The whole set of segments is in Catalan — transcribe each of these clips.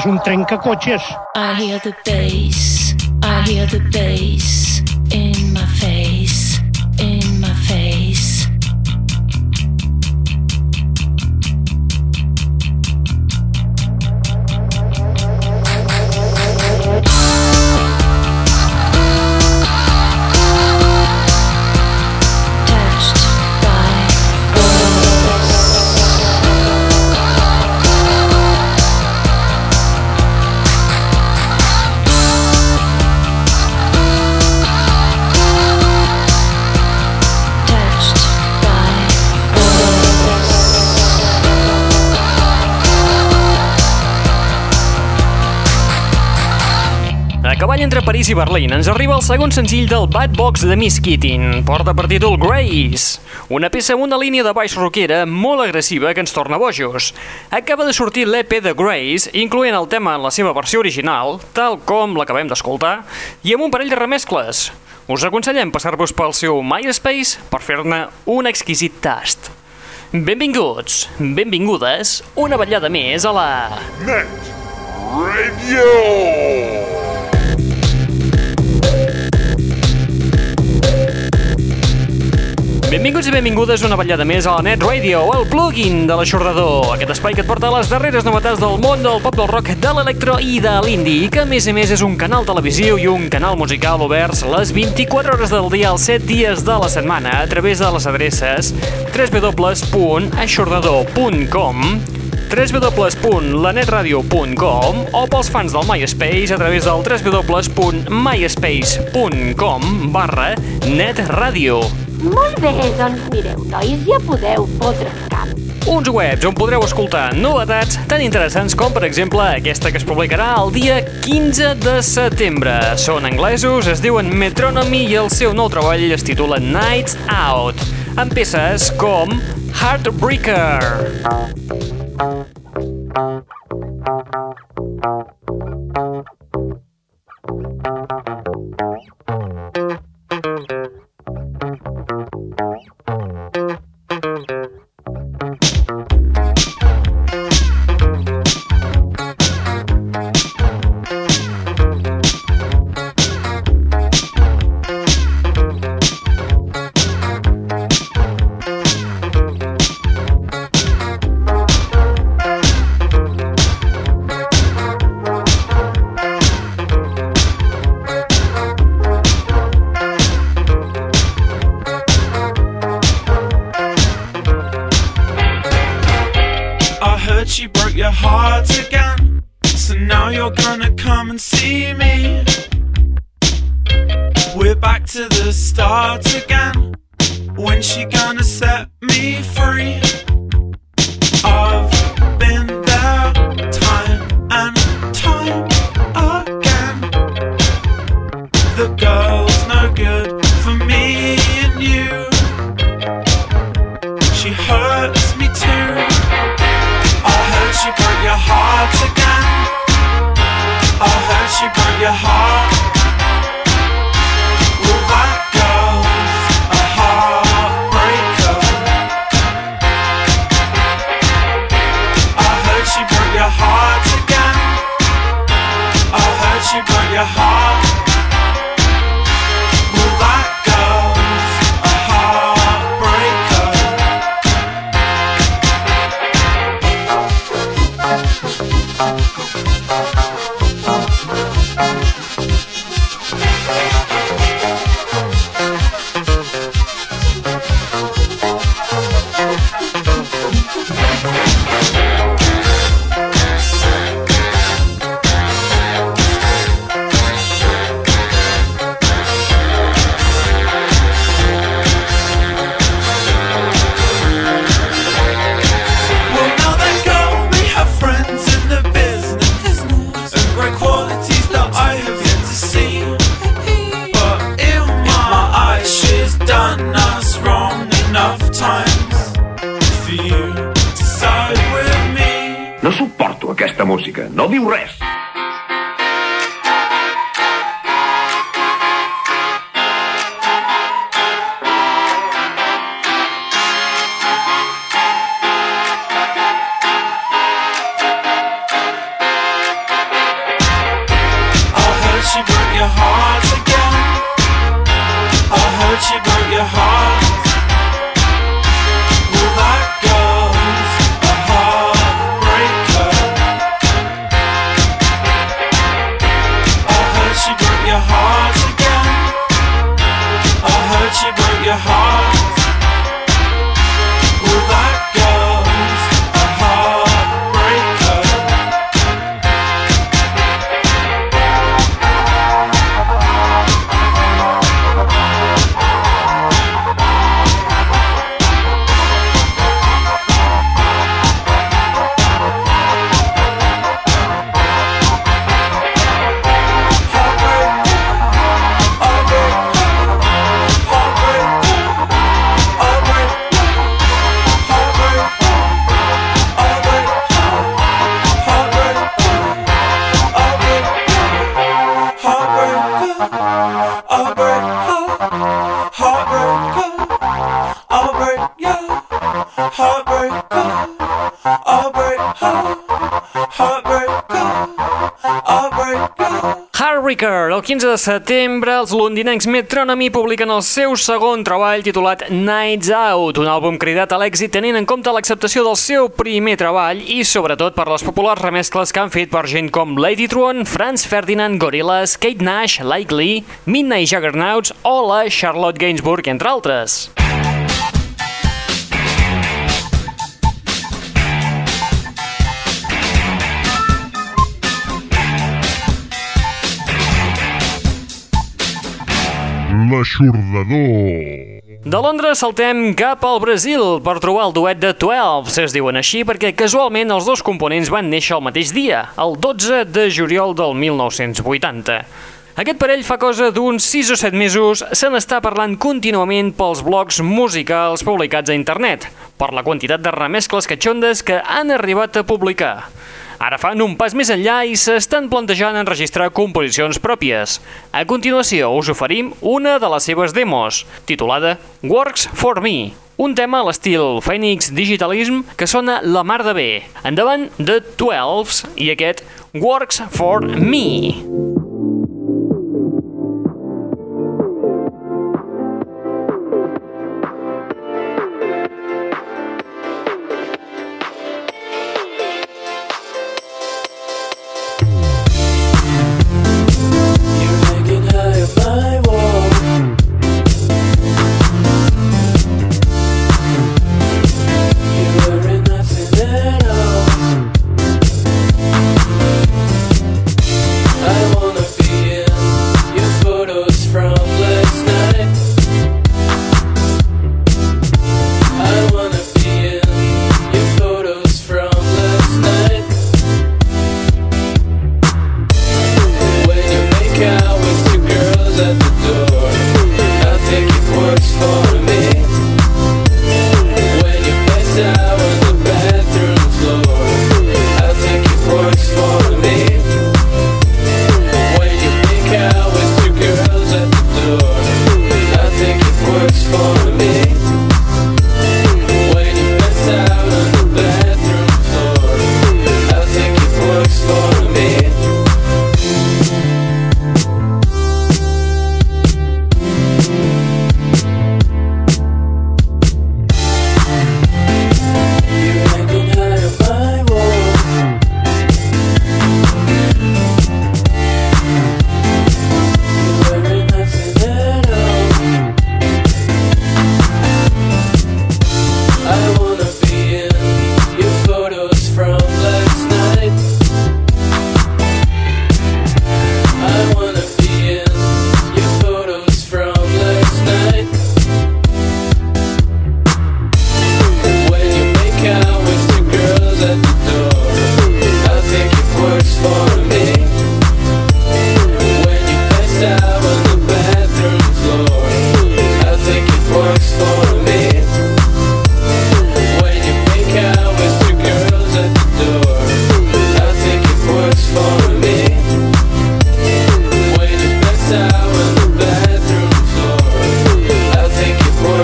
És un trencacotxes. I hear the bass, I hear the bass Cavall entre París i Berlín ens arriba el segon senzill del Bad Box de Miss Keating. Porta per títol Grace, una peça amb una línia de baix rockera molt agressiva que ens torna bojos. Acaba de sortir l'EP de Grace, incloent el tema en la seva versió original, tal com l'acabem d'escoltar, i amb un parell de remescles. Us aconsellem passar-vos pel seu MySpace per fer-ne un exquisit tast. Benvinguts, benvingudes, una vetllada més a la... Net Radio. Benvinguts i benvingudes una vetllada més a la Net Radio, el plugin de l'aixordador, aquest espai que et porta les darreres novetats del món del pop del rock, de l'electro i de l'indie, i que a més a més és un canal televisiu i un canal musical oberts les 24 hores del dia, els 7 dies de la setmana, a través de les adreces www.aixordador.com www.lanetradio.com o pels fans del MySpace a través del www.myspace.com barra netradio. Molt bé, doncs mireu, nois, ja podeu fotre camp. Uns webs on podreu escoltar novetats tan interessants com, per exemple, aquesta que es publicarà el dia 15 de setembre. Són anglesos, es diuen Metronomy i el seu nou treball es titula Nights Out, amb peces com Heartbreaker. your your heart. Música, no diu res. El 15 de setembre, els londinencs Metronomy publiquen el seu segon treball titulat Nights Out, un àlbum cridat a l'èxit tenint en compte l'acceptació del seu primer treball i sobretot per les populars remescles que han fet per gent com Lady Tron, Franz Ferdinand, Gorillaz, Kate Nash, Likely, Midnight Juggernauts o la Charlotte Gainsbourg, entre altres. L'aixordador. De Londres saltem cap al Brasil per trobar el duet de 12, es diuen així perquè casualment els dos components van néixer el mateix dia, el 12 de juliol del 1980. Aquest parell fa cosa d'uns 6 o 7 mesos se n'està parlant contínuament pels blogs musicals publicats a internet, per la quantitat de remescles catxondes que han arribat a publicar. Ara fan un pas més enllà i s'estan plantejant enregistrar composicions pròpies. A continuació us oferim una de les seves demos, titulada Works for Me, un tema a l'estil Phoenix Digitalism que sona la mar de bé. Endavant de 12 i aquest Works for Me. You're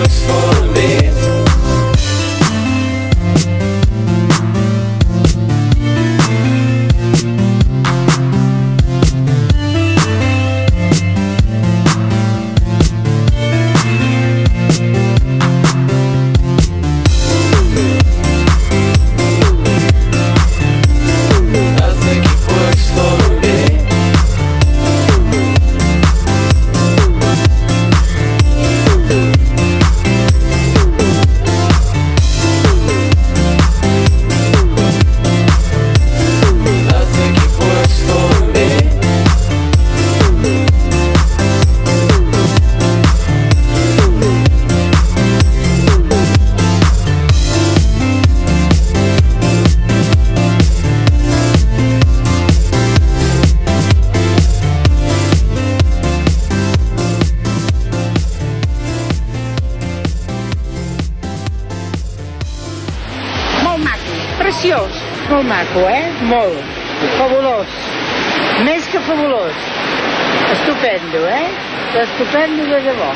for me. Preciós. Molt maco, eh? Molt. Fabulós. Més que fabulós. Estupendo, eh? Estupendo de debò.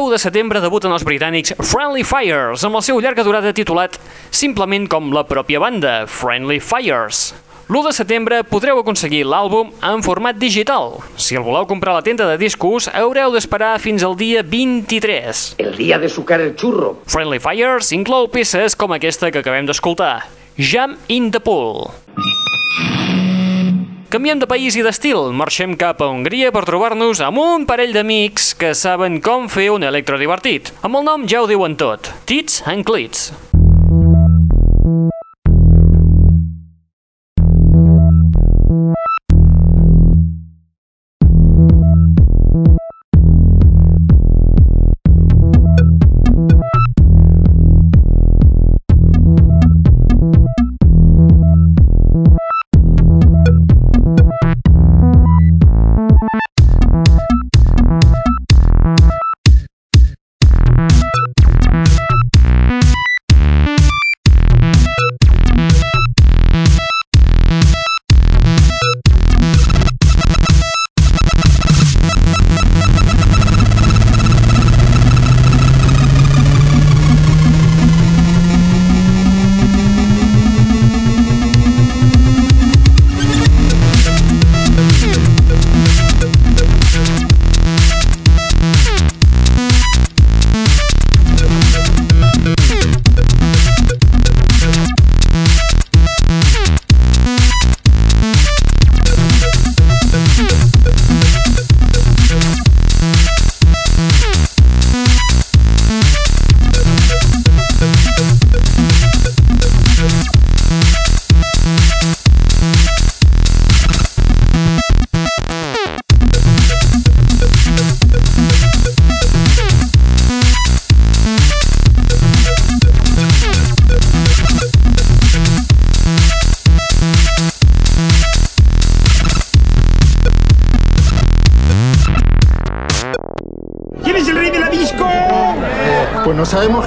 Dia 1 de setembre debuten els britànics Friendly Fires amb el seu llarga durada titulat simplement com la pròpia banda, Friendly Fires. L'1 de setembre podreu aconseguir l'àlbum en format digital. Si el voleu comprar a la tenda de discos, haureu d'esperar fins al dia 23. El día de sucar el churro. Friendly Fires inclou peces com aquesta que acabem d'escoltar, Jam in the Pool. Canviem de país i d'estil, marxem cap a Hongria per trobar-nos amb un parell d'amics que saben com fer un electro divertit. Amb el nom ja ho diuen tot, Tits and Clits.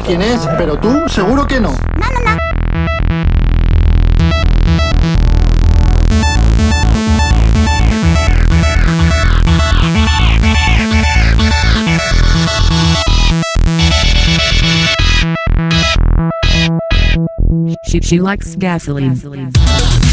Quién es, pero tú seguro que no. No, no, no. She, she likes gasoline. Des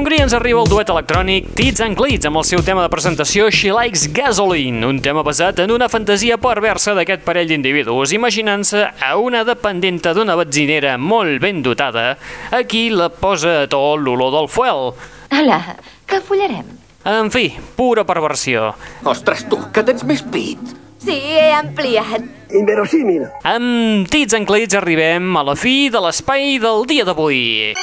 d'Hongria ens arriba el duet electrònic Tits and Clits amb el seu tema de presentació She Likes Gasoline, un tema basat en una fantasia perversa d'aquest parell d'individus, imaginant-se a una dependenta d'una benzinera molt ben dotada, a qui la posa a to l'olor del fuel. Hola, què follarem? En fi, pura perversió. Ostres, tu, que tens més pit. Sí, he ampliat. Inverosímil. Amb Tits and Clits arribem a la fi de l'espai del dia d'avui.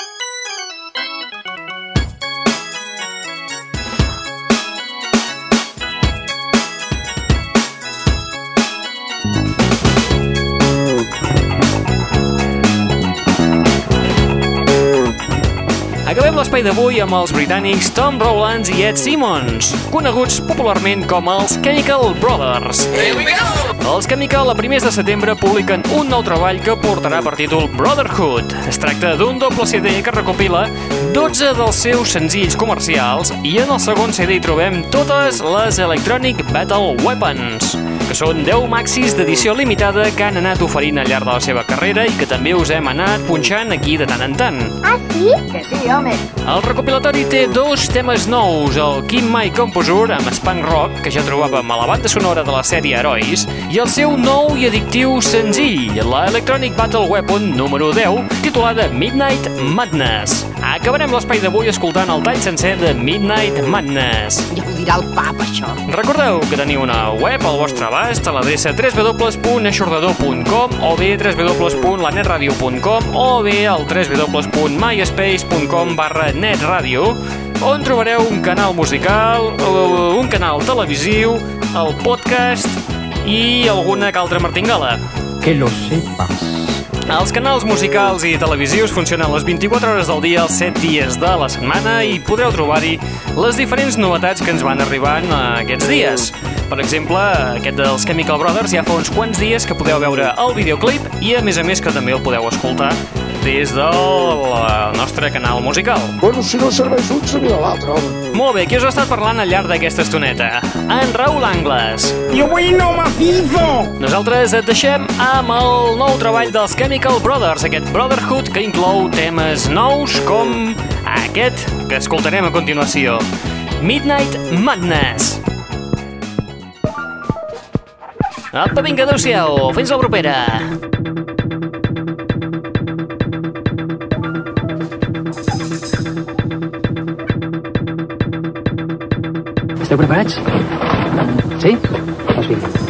L'espai d'avui amb els britànics Tom Rowlands i Ed Simmons, coneguts popularment com els Chemical Brothers. Els Chemical a primers de setembre publiquen un nou treball que portarà per títol Brotherhood. Es tracta d'un doble CD que recopila 12 dels seus senzills comercials i en el segon CD hi trobem totes les Electronic Battle Weapons, són 10 maxis d'edició limitada que han anat oferint al llarg de la seva carrera i que també us hem anat punxant aquí de tant en tant. Ah, sí? Que sí, home. El recopilatori té dos temes nous, el Keep My Composure amb Spunk Rock, que ja trobàvem a la banda sonora de la sèrie Herois, i el seu nou i addictiu senzill, la Electronic Battle Weapon número 10, titulada Midnight Madness. Acabarem l'espai d'avui escoltant el tall sencer de Midnight Madness. Ja ho dirà el pap, això. Recordeu que teniu una web al vostre abast a l'adreça www.aixordador.com o bé www.lanetradio.com o bé al www.myspace.com barra netradio on trobareu un canal musical, eh, un canal televisiu, el podcast i alguna que altra martingala. Que lo sepas. Els canals musicals i televisius funcionen les 24 hores del dia, els 7 dies de la setmana i podreu trobar-hi les diferents novetats que ens van arribant aquests dies. Per exemple, aquest dels Chemical Brothers ja fa uns quants dies que podeu veure el videoclip i a més a més que també el podeu escoltar des del nostre canal musical. Bueno, si no serveix un, se mira l'altre, home. Molt bé, qui us ha estat parlant al llarg d'aquesta estoneta? En Raül Angles. Avui no macizo! Nosaltres et deixem amb el nou treball dels Chemical Brothers, aquest Brotherhood que inclou temes nous com aquest que escoltarem a continuació. Midnight Madness. Apa, vinga, adeu-siau. Fins la propera. Esteu preparats? Sí? Doncs vinga.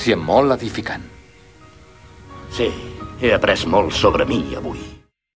Experiència molt edificant. Sí, he après molt sobre mi avui.